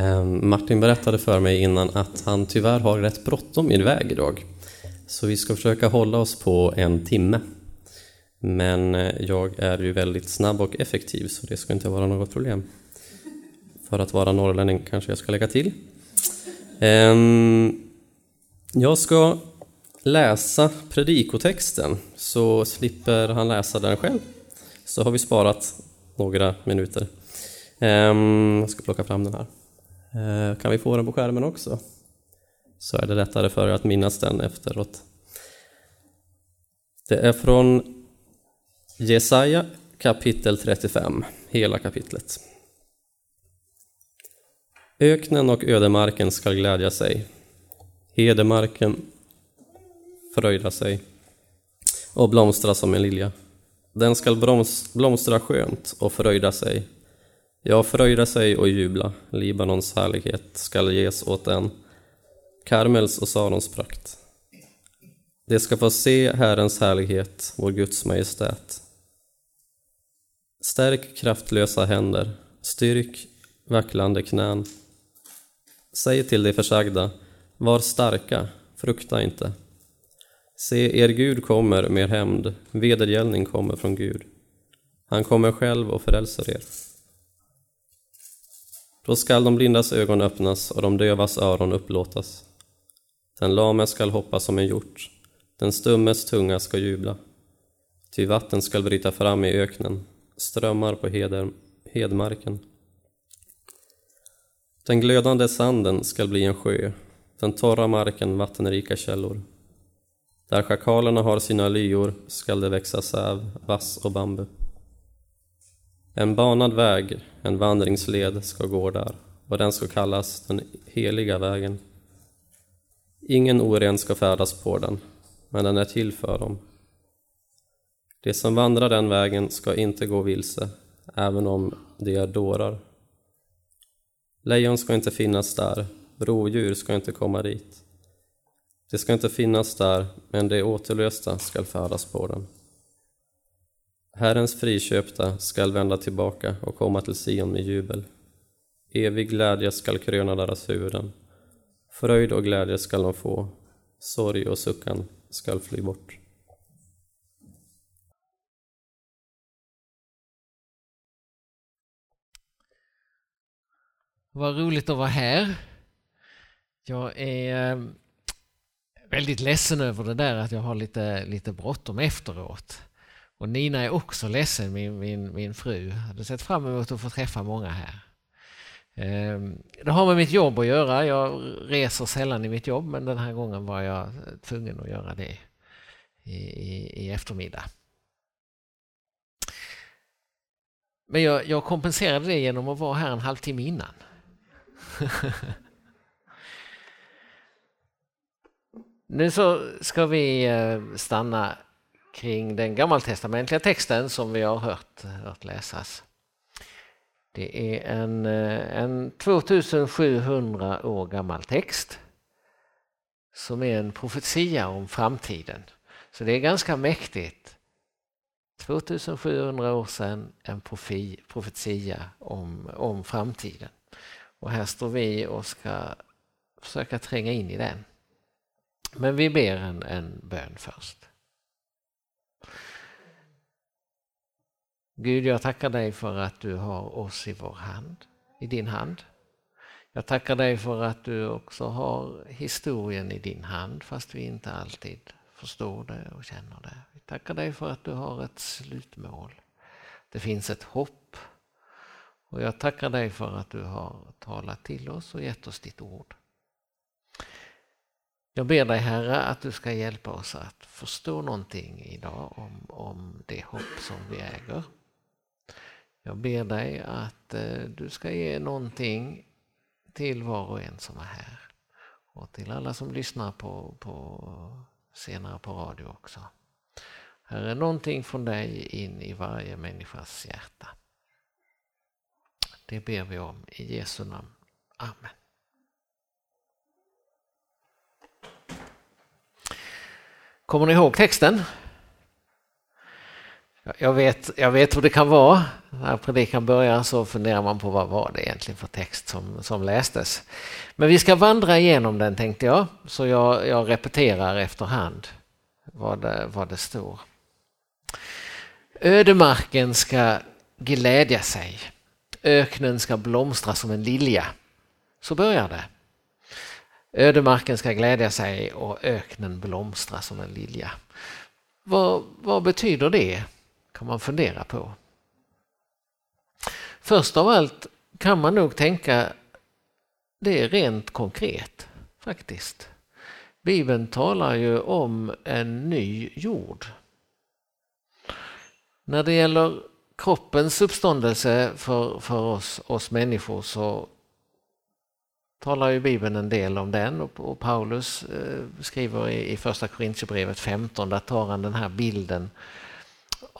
Ehm, Martin berättade för mig innan att han tyvärr har rätt bråttom iväg idag. Så vi ska försöka hålla oss på en timme. Men eh, jag är ju väldigt snabb och effektiv så det ska inte vara något problem. För att vara norrlänning kanske jag ska lägga till. Ehm, jag ska läsa predikotexten så slipper han läsa den själv. Så har vi sparat några minuter. Ehm, jag ska plocka fram den här. Eh, kan vi få den på skärmen också? Så är det lättare för er att minnas den efteråt. Det är från Jesaja kapitel 35, hela kapitlet. Öknen och ödemarken skall glädja sig, hedemarken fröjda sig och blomstra som en lilja. Den skall blomstra skönt och fröjda sig, ja, fröjda sig och jubla. Libanons härlighet skall ges åt en, Karmels och Sarons prakt. De ska få se Herrens härlighet, vår Guds majestät. Stärk kraftlösa händer, styrk vacklande knän. Säg till de försagda, var starka, frukta inte. Se, er Gud kommer med hämnd, vedergällning kommer från Gud. Han kommer själv och frälser er. Då skall de blindas ögon öppnas och de dövas öron upplåtas. Den lame skall hoppa som en hjort, den stummes tunga ska jubla. Ty vatten skall bryta fram i öknen, strömmar på heder, hedmarken. Den glödande sanden skall bli en sjö, den torra marken vattenrika källor. Där schakalerna har sina lyor skall det växa säv, vass och bambu. En banad väg, en vandringsled, ska gå där och den ska kallas den heliga vägen. Ingen oren ska färdas på den, men den är till för dem. De som vandrar den vägen ska inte gå vilse, även om de är dårar. Lejon ska inte finnas där, rovdjur ska inte komma dit. Det ska inte finnas där, men de återlösta skall färdas på den. Herrens friköpta skall vända tillbaka och komma till Sion med jubel. Evig glädje skall kröna deras huvuden. Fröjd och glädje skall de få, sorg och suckan skall fly bort. Vad roligt att vara här. Jag är eh, väldigt ledsen över det där att jag har lite, lite bråttom efteråt. Och Nina är också ledsen, min, min, min fru. Jag hade sett fram emot att få träffa många här. Ehm, det har med mitt jobb att göra. Jag reser sällan i mitt jobb men den här gången var jag tvungen att göra det i, i, i eftermiddag. Men jag, jag kompenserade det genom att vara här en halvtimme innan. nu så ska vi eh, stanna kring den gammaltestamentliga texten som vi har hört, hört läsas. Det är en, eh, en 2700 år gammal text som är en profetia om framtiden. Så det är ganska mäktigt. 2700 år sedan en profetia om, om framtiden. Och här står vi och ska försöka tränga in i den. Men vi ber en, en bön först. Gud, jag tackar dig för att du har oss i vår hand, i din hand. Jag tackar dig för att du också har historien i din hand fast vi inte alltid förstår det och känner det. Vi tackar dig för att du har ett slutmål. Det finns ett hopp. Och jag tackar dig för att du har talat till oss och gett oss ditt ord. Jag ber dig Herre att du ska hjälpa oss att förstå någonting idag om, om det hopp som vi äger. Jag ber dig att eh, du ska ge någonting till var och en som är här och till alla som lyssnar på, på senare på radio också. Här är någonting från dig in i varje människas hjärta. Det ber vi om i Jesu namn. Amen. Kommer ni ihåg texten? Jag vet, jag vet hur det kan vara. När predikan börjar så funderar man på vad var det egentligen för text som, som lästes. Men vi ska vandra igenom den tänkte jag, så jag, jag repeterar efterhand vad det, vad det står. Ödemarken ska glädja sig. Öknen ska blomstra som en lilja. Så börjar det. Ödemarken ska glädja sig och öknen blomstra som en lilja. Vad, vad betyder det? Kan man fundera på. Först av allt kan man nog tänka det är rent konkret faktiskt. Bibeln talar ju om en ny jord. När det gäller kroppens uppståndelse för, för oss, oss människor så talar ju Bibeln en del om den och, och Paulus eh, skriver i, i första Korintierbrevet 15, där tar han den här bilden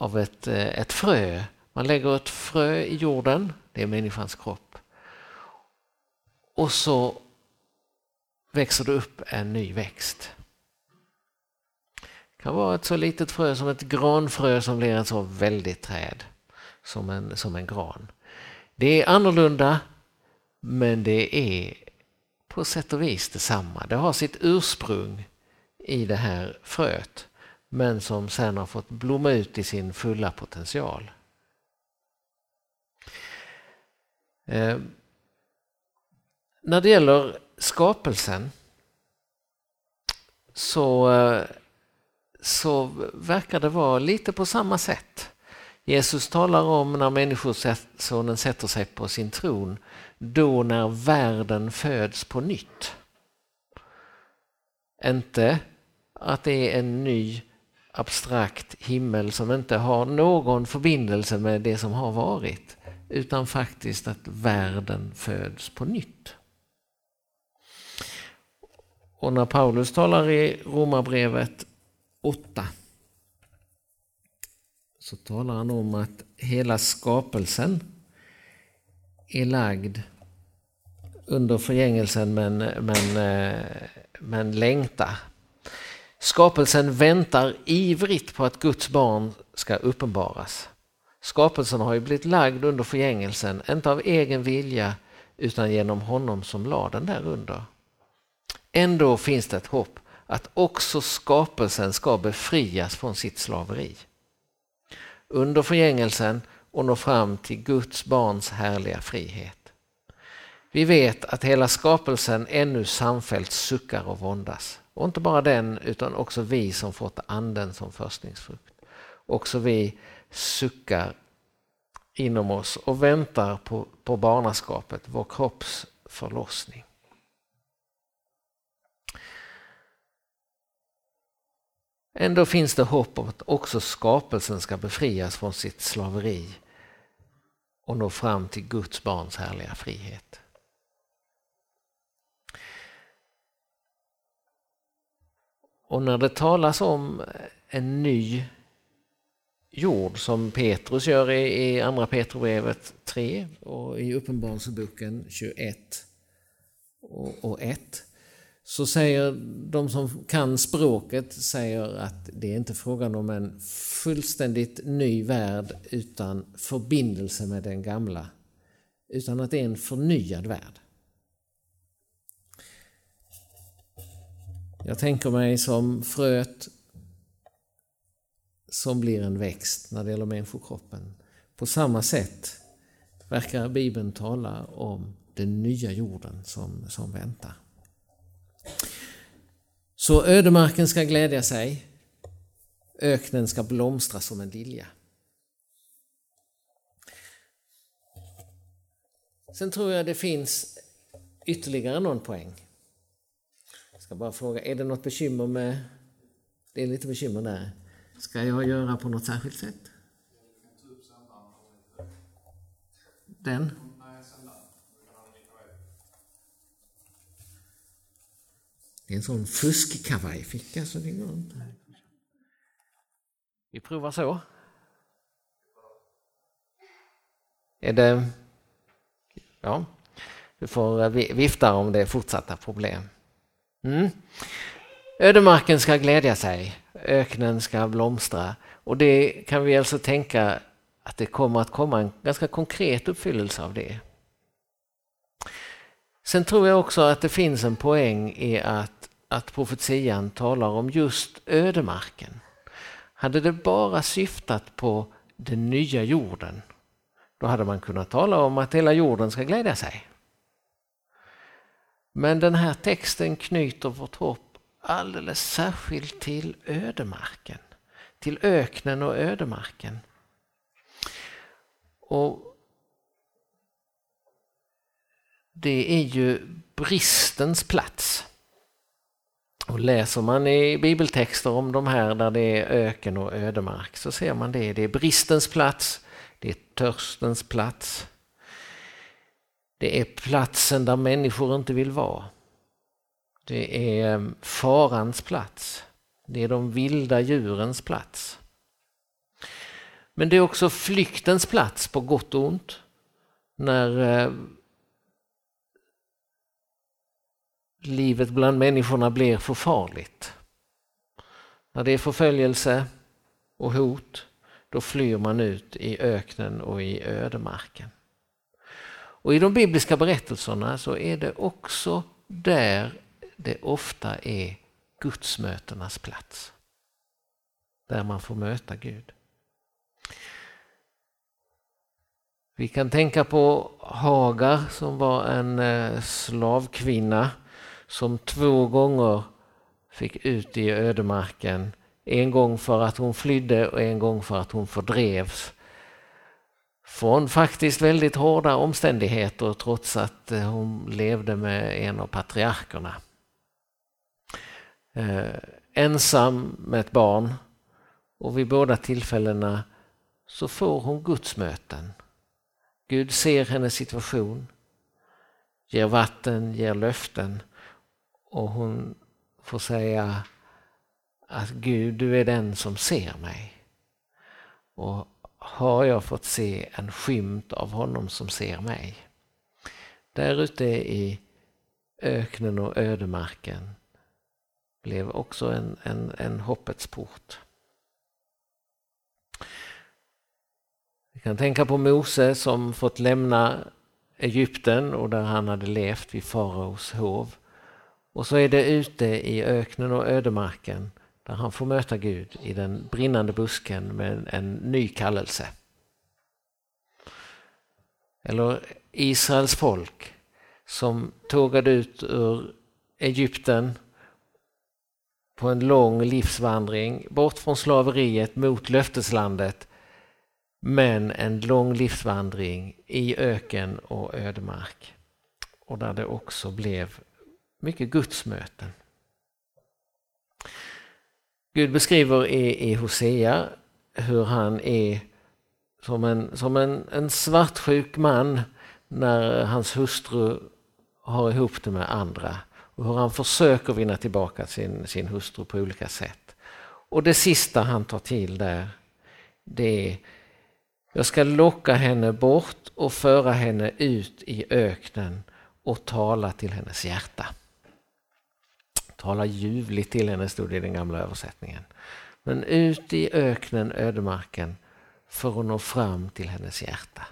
av ett, eh, ett frö. Man lägger ett frö i jorden, det är människans kropp. Och så växer det upp en ny växt. Det kan vara ett så litet frö som ett granfrö som blir ett så väldigt träd som en, som en gran. Det är annorlunda men det är på sätt och vis detsamma. Det har sitt ursprung i det här fröet men som sen har fått blomma ut i sin fulla potential. Eh, när det gäller skapelsen så, eh, så verkar det vara lite på samma sätt. Jesus talar om när Människosonen sätter sig på sin tron, då när världen föds på nytt. Inte att det är en ny abstrakt himmel som inte har någon förbindelse med det som har varit utan faktiskt att världen föds på nytt. Och när Paulus talar i Romarbrevet 8 så talar han om att hela skapelsen är lagd under förgängelsen men, men, eh, men längtar Skapelsen väntar ivrigt på att Guds barn ska uppenbaras. Skapelsen har ju blivit lagd under förgängelsen, inte av egen vilja utan genom honom som lade den där under. Ändå finns det ett hopp att också skapelsen ska befrias från sitt slaveri. Under förgängelsen och nå fram till Guds barns härliga frihet. Vi vet att hela skapelsen ännu samfällt suckar och våndas. Och inte bara den, utan också vi som fått anden som förstlingsfrukt. Också vi suckar inom oss och väntar på, på barnaskapet, vår kropps förlossning. Ändå finns det hopp om att också skapelsen ska befrias från sitt slaveri och nå fram till Guds barns härliga frihet. Och när det talas om en ny jord som Petrus gör i, i Andra Petrobrevet 3 och i Uppenbarelseboken 21 och, och 1 så säger de som kan språket säger att det är inte frågan om en fullständigt ny värld utan förbindelse med den gamla. Utan att det är en förnyad värld. Jag tänker mig som fröet som blir en växt när det gäller människokroppen. På samma sätt verkar Bibeln tala om den nya jorden som, som väntar. Så ödemarken ska glädja sig, öknen ska blomstra som en lilja. Sen tror jag det finns ytterligare någon poäng ska bara fråga, är det något bekymmer med... Det är lite bekymmer där. Ska jag göra på något särskilt sätt? Den? Det är en sån fuskkavajficka så det går inte. Vi provar så. Är det... Ja, du får vifta om det är fortsatta problem. Mm. Ödemarken ska glädja sig, öknen ska blomstra och det kan vi alltså tänka att det kommer att komma en ganska konkret uppfyllelse av det. Sen tror jag också att det finns en poäng i att, att profetian talar om just ödemarken. Hade det bara syftat på den nya jorden, då hade man kunnat tala om att hela jorden ska glädja sig. Men den här texten knyter vårt hopp alldeles särskilt till ödemarken, till öknen och ödemarken. Och det är ju bristens plats. Och läser man i bibeltexter om de här där det är öken och ödemark så ser man det. Det är bristens plats, det är törstens plats. Det är platsen där människor inte vill vara. Det är eh, farans plats. Det är de vilda djurens plats. Men det är också flyktens plats på gott och ont. När eh, livet bland människorna blir för farligt. När det är förföljelse och hot, då flyr man ut i öknen och i ödemarken. Och i de bibliska berättelserna så är det också där det ofta är gudsmötenas plats. Där man får möta Gud. Vi kan tänka på Hagar som var en eh, slavkvinna som två gånger fick ut i ödemarken. En gång för att hon flydde och en gång för att hon fördrevs. Från faktiskt väldigt hårda omständigheter trots att eh, hon levde med en av patriarkerna. Eh, ensam med ett barn och vid båda tillfällena så får hon gudsmöten. Gud ser hennes situation, ger vatten, ger löften och hon får säga att Gud, du är den som ser mig. Och har jag fått se en skymt av honom som ser mig. Där ute i öknen och ödemarken blev också en, en, en hoppets port. Vi kan tänka på Mose som fått lämna Egypten och där han hade levt vid faraos hov. Och så är det ute i öknen och ödemarken där han får möta Gud i den brinnande busken med en ny kallelse. Eller Israels folk som tågade ut ur Egypten på en lång livsvandring bort från slaveriet mot löfteslandet men en lång livsvandring i öken och ödemark. Och där det också blev mycket gudsmöten. Gud beskriver i, i Hosea hur han är som en, som en, en svartsjuk man när hans hustru har ihop det med andra och hur han försöker vinna tillbaka sin, sin hustru på olika sätt. Och det sista han tar till där det är jag ska locka henne bort och föra henne ut i öknen och tala till hennes hjärta. Tala ljuvligt till henne stod det i den gamla översättningen. Men ut i öknen, ödemarken, för att nå fram till hennes hjärta.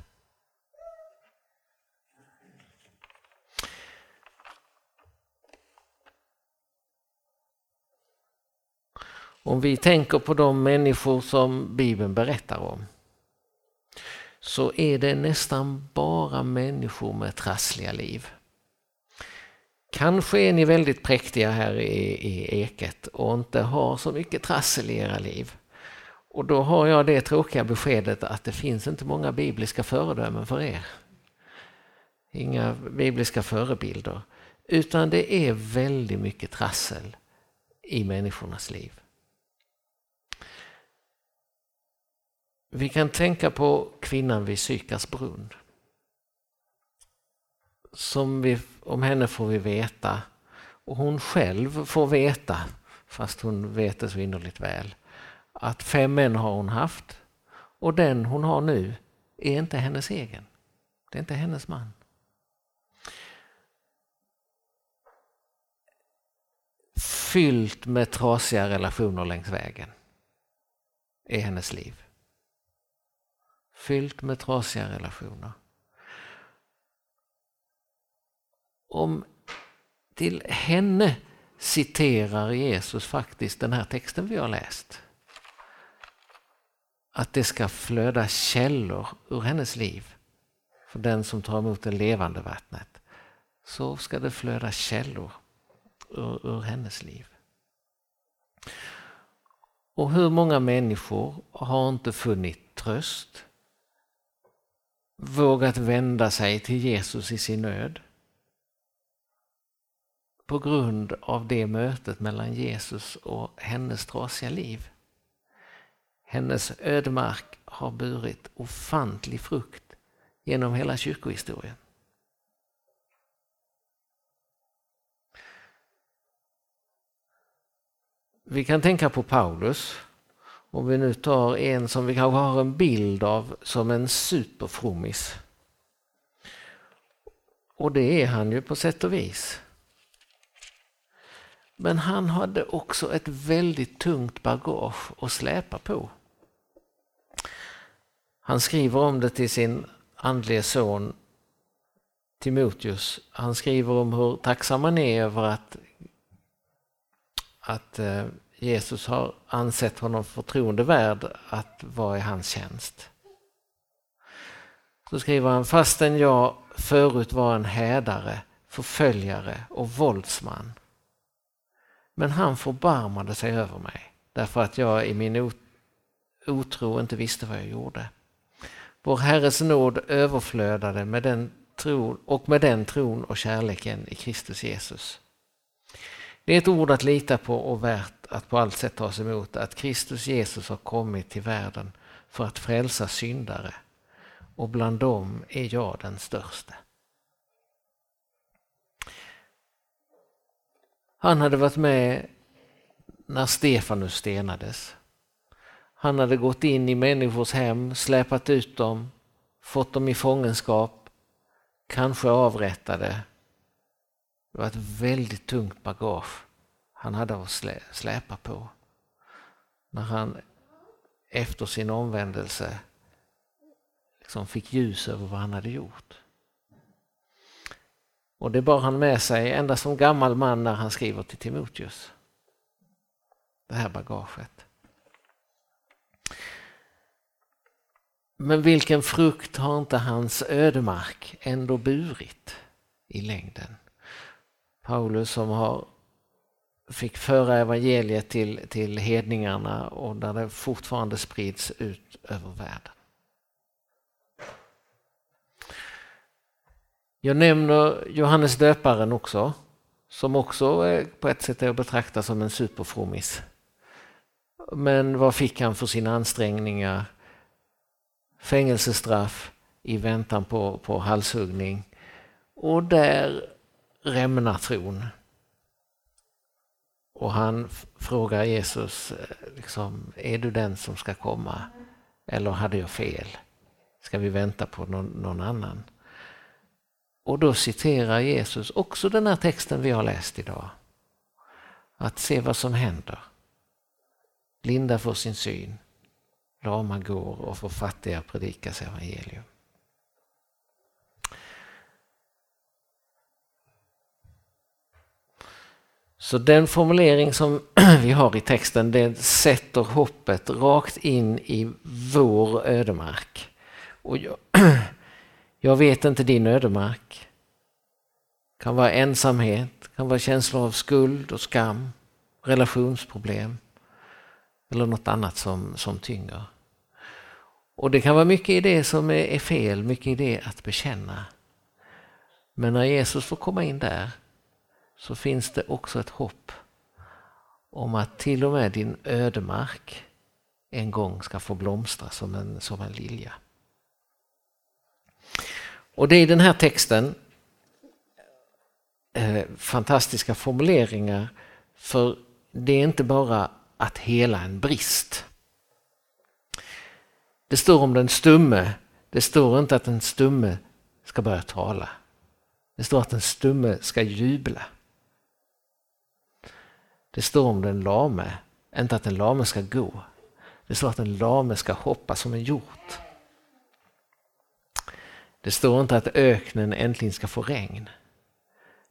Om vi tänker på de människor som Bibeln berättar om så är det nästan bara människor med trassliga liv. Kanske är ni väldigt präktiga här i, i eket och inte har så mycket trassel i era liv. Och då har jag det tråkiga beskedet att det finns inte många bibliska föredömen för er. Inga bibliska förebilder. Utan det är väldigt mycket trassel i människornas liv. Vi kan tänka på kvinnan vid Sykars brunn. Som vi, om henne får vi veta, och hon själv får veta, fast hon vet det så innerligt väl, att fem män har hon haft och den hon har nu är inte hennes egen. Det är inte hennes man. fyllt med trasiga relationer längs vägen. Är hennes liv. Fyllt med trasiga relationer. Om till henne citerar Jesus faktiskt den här texten vi har läst. Att det ska flöda källor ur hennes liv. För den som tar emot det levande vattnet. Så ska det flöda källor ur, ur hennes liv. Och hur många människor har inte funnit tröst? Vågat vända sig till Jesus i sin nöd? På grund av det mötet mellan Jesus och hennes trasiga liv. Hennes ödemark har burit ofantlig frukt genom hela kyrkohistorien. Vi kan tänka på Paulus. Om vi nu tar en som vi kanske har en bild av som en superfrommis. Och det är han ju på sätt och vis. Men han hade också ett väldigt tungt bagage att släpa på. Han skriver om det till sin andlige son Timoteus. Han skriver om hur tacksam han är över att att eh, Jesus har ansett honom förtroendevärd att vara i hans tjänst. Så skriver han, fastän jag förut var en hädare, förföljare och våldsman. Men han förbarmade sig över mig därför att jag i min otro inte visste vad jag gjorde. Vår Herres nåd överflödade med den tron och med den tron och kärleken i Kristus Jesus. Det är ett ord att lita på och värt att på allt sätt tas emot att Kristus Jesus har kommit till världen för att frälsa syndare och bland dem är jag den störste. Han hade varit med när Stefanus stenades. Han hade gått in i människors hem, släpat ut dem, fått dem i fångenskap, kanske avrättade det var ett väldigt tungt bagage han hade att släpa på. När han efter sin omvändelse liksom fick ljus över vad han hade gjort. Och det bar han med sig ända som gammal man när han skriver till Timoteus. Det här bagaget. Men vilken frukt har inte hans ödemark ändå burit i längden? Paulus som har, fick föra evangeliet till, till hedningarna och där det fortfarande sprids ut över världen. Jag nämner Johannes döparen också, som också på ett sätt är att betrakta som en superfrommis. Men vad fick han för sina ansträngningar? Fängelsestraff i väntan på, på halshuggning. Och där rämnar tron. Och han frågar Jesus, eh, liksom, är du den som ska komma? Eller hade jag fel? Ska vi vänta på någon, någon annan? Och då citerar Jesus också den här texten vi har läst idag. Att se vad som händer. Blinda får sin syn, lama går och för fattiga predikas evangelium. Så den formulering som vi har i texten den sätter hoppet rakt in i vår ödemark. Och jag, jag vet inte din ödemark. Det kan vara ensamhet, kan vara känslor av skuld och skam, relationsproblem eller något annat som, som tynger. Och det kan vara mycket i det som är, är fel, mycket i det att bekänna. Men när Jesus får komma in där så finns det också ett hopp om att till och med din ödemark en gång ska få blomstra som en, som en lilja. Och det är i den här texten eh, fantastiska formuleringar för det är inte bara att hela en brist. Det står om den stumme, det står inte att den stumme ska börja tala. Det står att den stumme ska jubla. Det står om den lame, inte att den lame ska gå. Det står att den lame ska hoppa som en hjort. Det står inte att öknen äntligen ska få regn.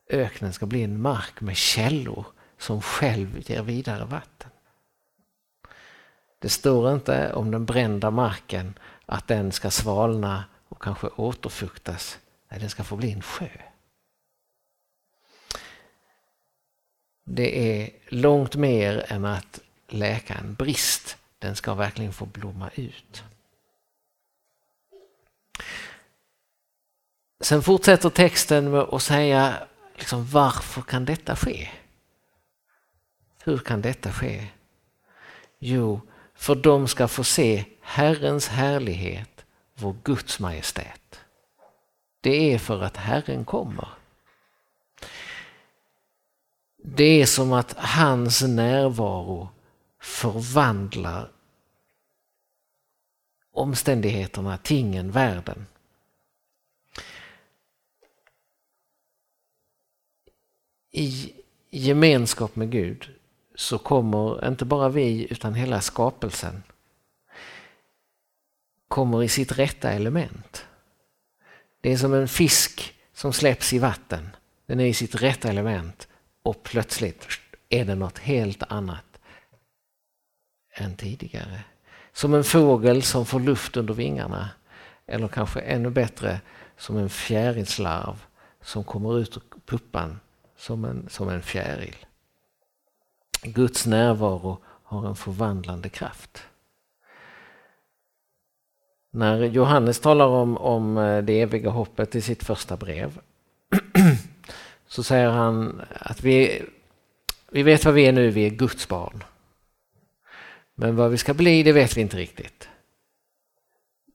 Öknen ska bli en mark med källor som själv ger vidare vatten. Det står inte om den brända marken att den ska svalna och kanske återfuktas. Nej, den ska få bli en sjö. Det är långt mer än att läka en brist. Den ska verkligen få blomma ut. Sen fortsätter texten med att säga liksom, varför kan detta ske? Hur kan detta ske? Jo, för de ska få se Herrens härlighet, vår Guds majestät. Det är för att Herren kommer. Det är som att hans närvaro förvandlar omständigheterna, tingen, världen. I gemenskap med Gud så kommer inte bara vi utan hela skapelsen kommer i sitt rätta element. Det är som en fisk som släpps i vatten. Den är i sitt rätta element och plötsligt är det något helt annat än tidigare. Som en fågel som får luft under vingarna. Eller kanske ännu bättre som en fjärilslarv som kommer ut ur puppan som en, som en fjäril. Guds närvaro har en förvandlande kraft. När Johannes talar om, om eh, det eviga hoppet i sitt första brev så säger han att vi, vi vet vad vi är nu, vi är Guds barn. Men vad vi ska bli, det vet vi inte riktigt.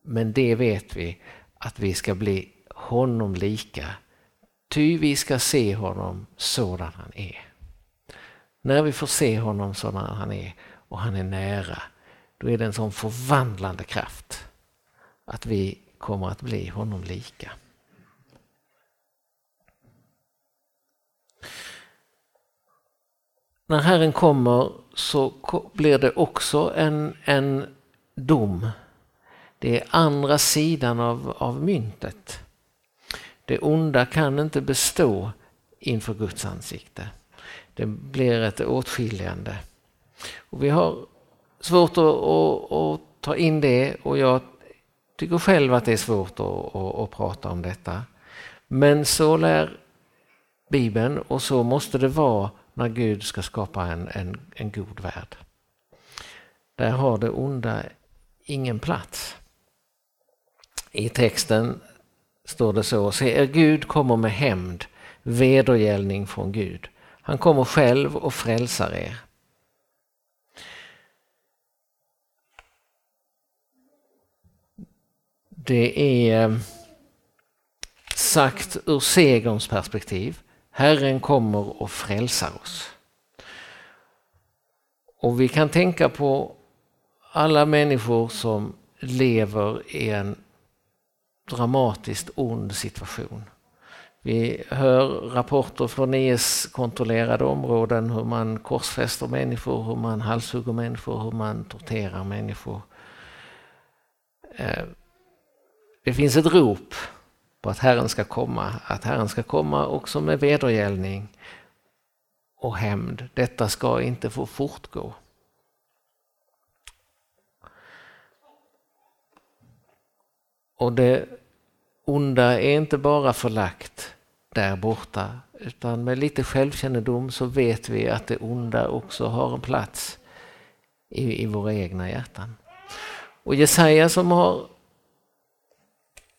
Men det vet vi, att vi ska bli honom lika. Ty vi ska se honom sådan han är. När vi får se honom sådan han är och han är nära, då är det en sån förvandlande kraft att vi kommer att bli honom lika. När Herren kommer så blir det också en, en dom. Det är andra sidan av, av myntet. Det onda kan inte bestå inför Guds ansikte. Det blir ett åtskiljande. Och vi har svårt att, att, att, ta in det och jag tycker själv att det är svårt att, att, att prata om detta. Men så lär Bibeln och så måste det vara när Gud ska skapa en, en, en god värld. Där har det onda ingen plats. I texten står det så, se er Gud kommer med hämnd, vedergällning från Gud. Han kommer själv och frälsar er. Det är eh, sagt ur segerns perspektiv. Herren kommer och frälsar oss. Och vi kan tänka på alla människor som lever i en dramatiskt ond situation. Vi hör rapporter från IS-kontrollerade områden hur man korsfäster människor, hur man halshugger människor, hur man torterar människor. Eh, det finns ett rop på att Herren ska komma, att Herren ska komma också med vedergällning och hämnd. Detta ska inte få fortgå. Och det onda är inte bara förlagt där borta utan med lite självkännedom så vet vi att det onda också har en plats i, i våra egna hjärtan. Och Jesaja som har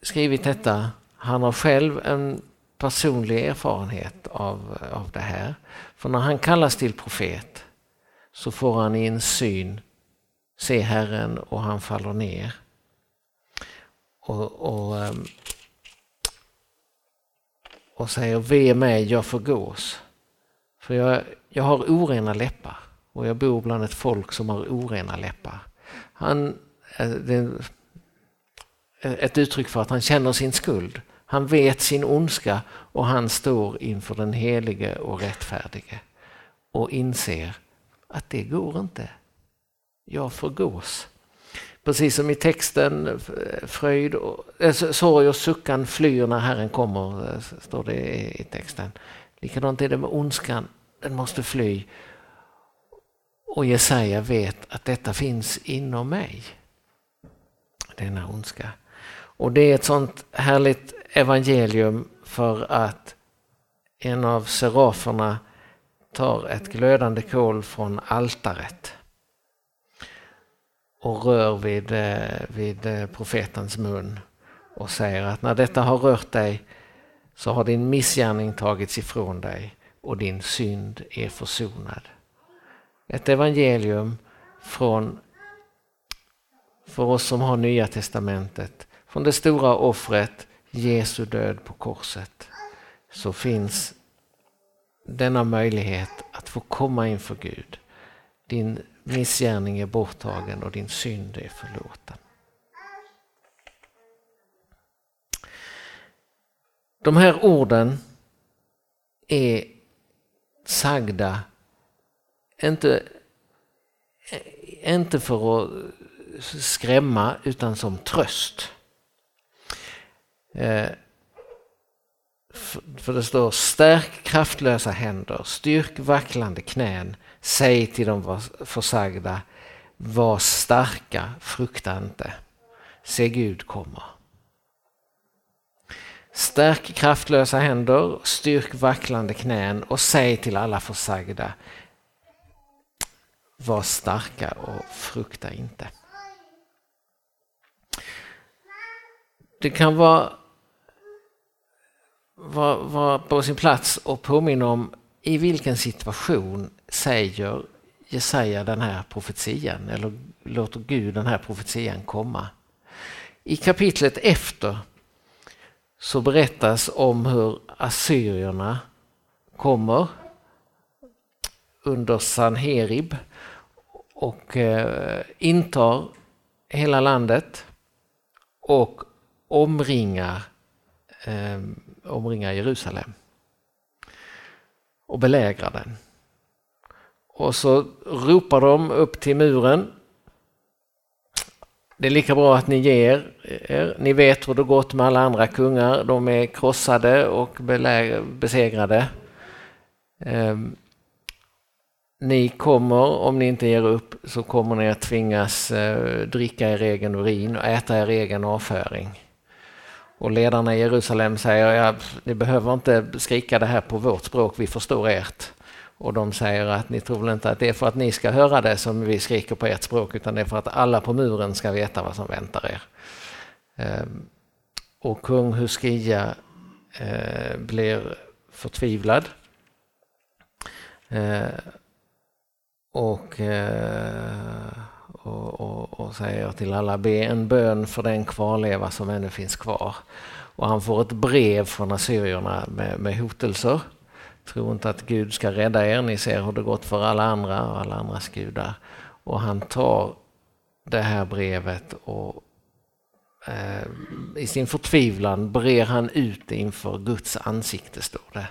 skrivit detta han har själv en personlig erfarenhet av, av det här. För när han kallas till profet så får han i en syn se Herren och han faller ner. Och, och, ehm, och säger ve mig, jag förgås. För jag, jag har orena läppar och jag bor bland ett folk som har orena läppar. Han, eh, det, ett uttryck för att han känner sin skuld. Han vet sin ondska och han står inför den helige och rättfärdige. och inser att det går inte. Jag förgås. Precis som i texten, fröjd och, äh, sorg och suckan flyr när Herren kommer, eh, står det i texten. Likadant är det med ondskan, den måste fly. Och Jesaja vet att detta finns inom mig. Denna ondska. Och det är ett sånt härligt evangelium för att en av seraferna tar ett glödande kol från altaret och rör vid, eh, vid eh, profetens mun och säger att när detta har rört dig så har din missgärning tagits ifrån dig och din synd är försonad. Ett evangelium från, för oss som har Nya Testamentet, från det stora offret Jesu död på korset, så finns denna möjlighet att få komma inför Gud. Din missgärning är borttagen och din synd är förlåten. De här orden är sagda inte, inte för att skrämma utan som tröst. Eh, för det står stärk kraftlösa händer, styrk vacklande knän, säg till de försagda, var starka, frukta inte. Se Gud kommer. Stärk kraftlösa händer, styrk vacklande knän och säg till alla försagda, var starka och frukta inte. Det kan vara, vara, vara på sin plats att påminna om i vilken situation säger Jesaja den här profetian eller låter Gud den här profetian komma. I kapitlet efter så berättas om hur assyrierna kommer under Sanherib och eh, intar hela landet och omringar, eh, omringar Jerusalem och belägrar den. Och så ropar de upp till muren. Det är lika bra att ni ger er. Ni vet hur det gått med alla andra kungar. De är krossade och besegrade. Um, ni kommer, om ni inte ger upp, så kommer ni att tvingas eh, dricka er egen urin och äta er egen avföring. Och ledarna i Jerusalem säger, ja, ni behöver inte skrika det här på vårt språk, vi förstår ert. Och de säger att ni tror väl inte att det är för att ni ska höra det som vi skriker på ert språk, utan det är för att alla på muren ska veta vad som väntar er. Ehm, och kung Huskia eh, blir förtvivlad. Eh, och, eh, och, och, och, säger till alla, be en bön för den kvarleva som ännu finns kvar. Och han får ett brev från assyrierna med, med hotelser. Tro inte att Gud ska rädda er, ni ser hur det gått för alla andra och alla andras gudar. Och han tar det här brevet och eh, i sin förtvivlan brer han ut det inför Guds ansikte, står det.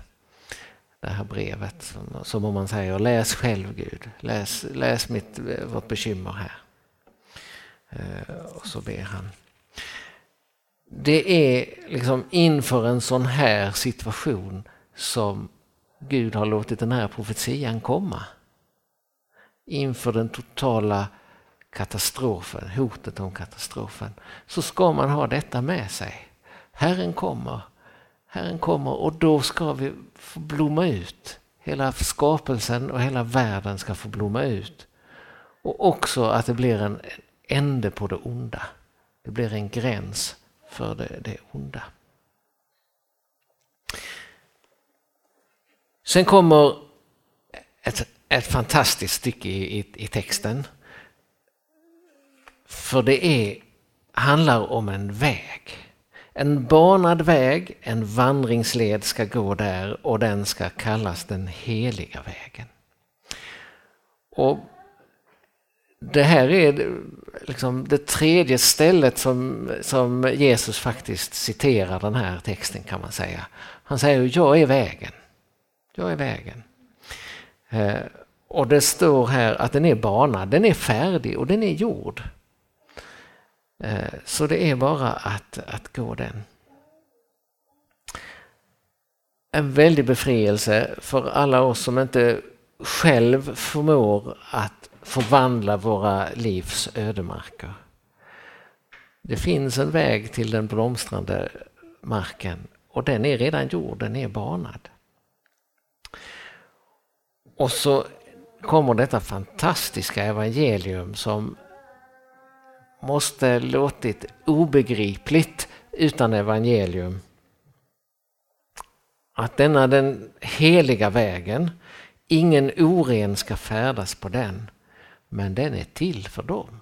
Det här brevet, som, som om man säger läs själv Gud, läs, läs mitt, eh, vårt bekymmer här. Eh, och så ber han. Det är liksom inför en sån här situation som Gud har låtit den här profetian komma. Inför den totala katastrofen, hotet om katastrofen, så ska man ha detta med sig. Herren kommer, Herren kommer och då ska vi få blomma ut. Hela skapelsen och hela världen ska få blomma ut. Och också att det blir en ände på det onda. Det blir en gräns för det, det onda. Sen kommer ett, ett fantastiskt stycke i, i, i texten. För det är, handlar om en väg. En banad väg, en vandringsled ska gå där och den ska kallas den heliga vägen. Och det här är liksom det tredje stället som, som Jesus faktiskt citerar den här texten kan man säga. Han säger jag är vägen. Jag är vägen. Eh, och det står här att den är banad, den är färdig och den är gjord. Eh, så det är bara att, att gå den. En väldig befrielse för alla oss som inte själv förmår att förvandla våra livs ödemarker. Det finns en väg till den blomstrande marken och den är redan gjord, den är banad. Och så kommer detta fantastiska evangelium som måste låtit obegripligt utan evangelium. Att denna den heliga vägen, ingen oren ska färdas på den, men den är till för dem.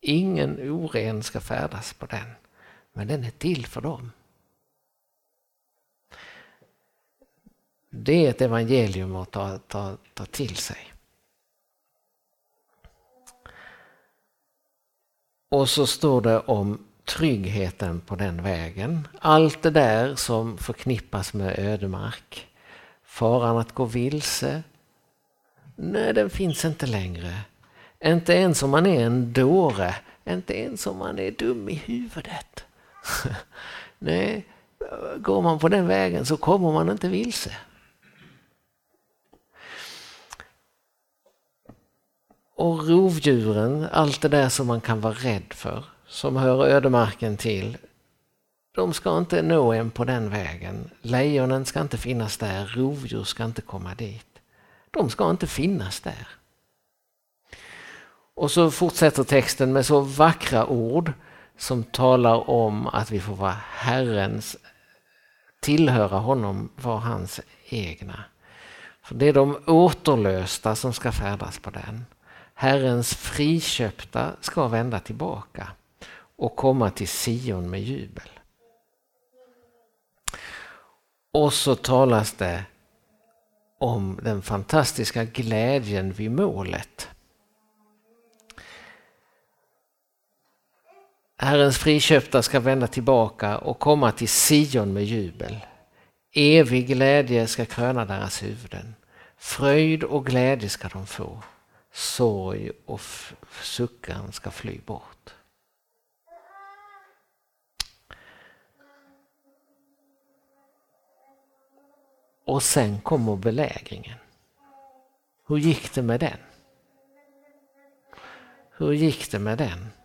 Ingen oren ska färdas på den, men den är till för dem. Det är ett evangelium att ta, ta, ta till sig. Och så står det om tryggheten på den vägen. Allt det där som förknippas med ödemark. Faran att gå vilse. Nej, den finns inte längre. Inte ens om man är en dåre. Inte ens om man är dum i huvudet. Nej, går man på den vägen så kommer man inte vilse. Och rovdjuren, allt det där som man kan vara rädd för, som hör ödemarken till, de ska inte nå en på den vägen. Lejonen ska inte finnas där, rovdjur ska inte komma dit. De ska inte finnas där. Och så fortsätter texten med så vackra ord som talar om att vi får vara Herrens, tillhöra honom, vara hans egna. För det är de återlösta som ska färdas på den. Herrens friköpta ska vända tillbaka och komma till Sion med jubel. Och så talas det om den fantastiska glädjen vid målet. Herrens friköpta ska vända tillbaka och komma till Sion med jubel. Evig glädje ska kröna deras huvuden. Fröjd och glädje ska de få sorg och suckan ska fly bort. Och sen kommer belägringen. Hur gick det med den? Hur gick det med den?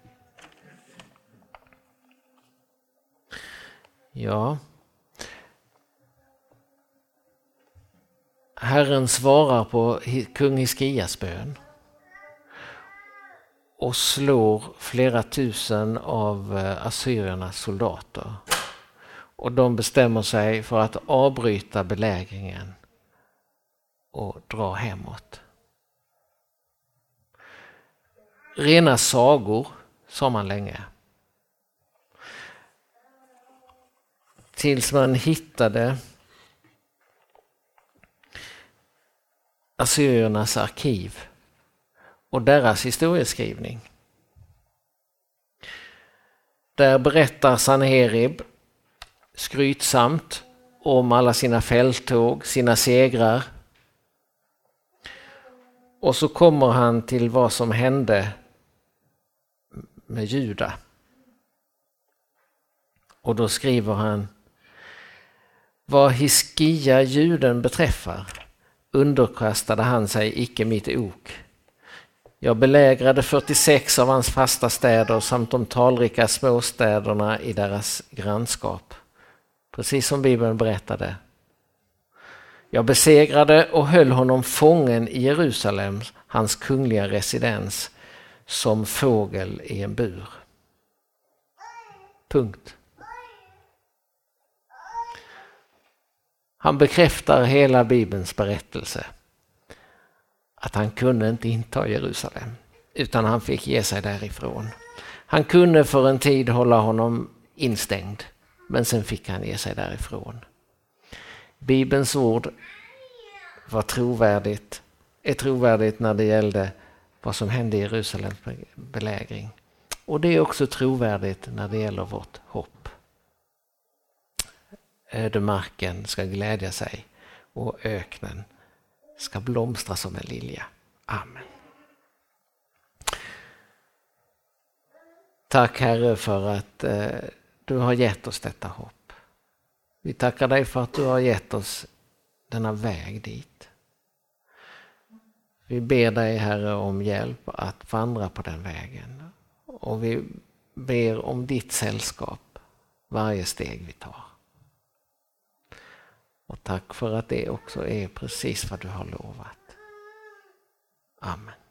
Ja. Herren svarar på kung Hiskias bön och slår flera tusen av eh, assyriernas soldater. Och de bestämmer sig för att avbryta belägringen och dra hemåt. Rena sagor, sa man länge. Tills man hittade assyriernas arkiv och deras historieskrivning. Där berättar Sanherib skrytsamt om alla sina fälttåg, sina segrar. Och så kommer han till vad som hände med Juda. Och då skriver han vad Hiskia juden beträffar underkastade han sig icke mitt ok jag belägrade 46 av hans fasta städer samt de talrika småstäderna i deras grannskap. Precis som Bibeln berättade. Jag besegrade och höll honom fången i Jerusalem, hans kungliga residens, som fågel i en bur. Punkt. Han bekräftar hela Bibelns berättelse att han kunde inte inta Jerusalem utan han fick ge sig därifrån. Han kunde för en tid hålla honom instängd men sen fick han ge sig därifrån. Bibelns ord var trovärdigt, är trovärdigt när det gällde vad som hände i Jerusalems belägring. Och det är också trovärdigt när det gäller vårt hopp. Ödemarken ska glädja sig och öknen ska blomstra som en lilja. Amen. Tack Herre för att eh, du har gett oss detta hopp. Vi tackar dig för att du har gett oss denna väg dit. Vi ber dig Herre om hjälp att vandra på den vägen. Och vi ber om ditt sällskap varje steg vi tar. Och tack för att det också är precis vad du har lovat. Amen.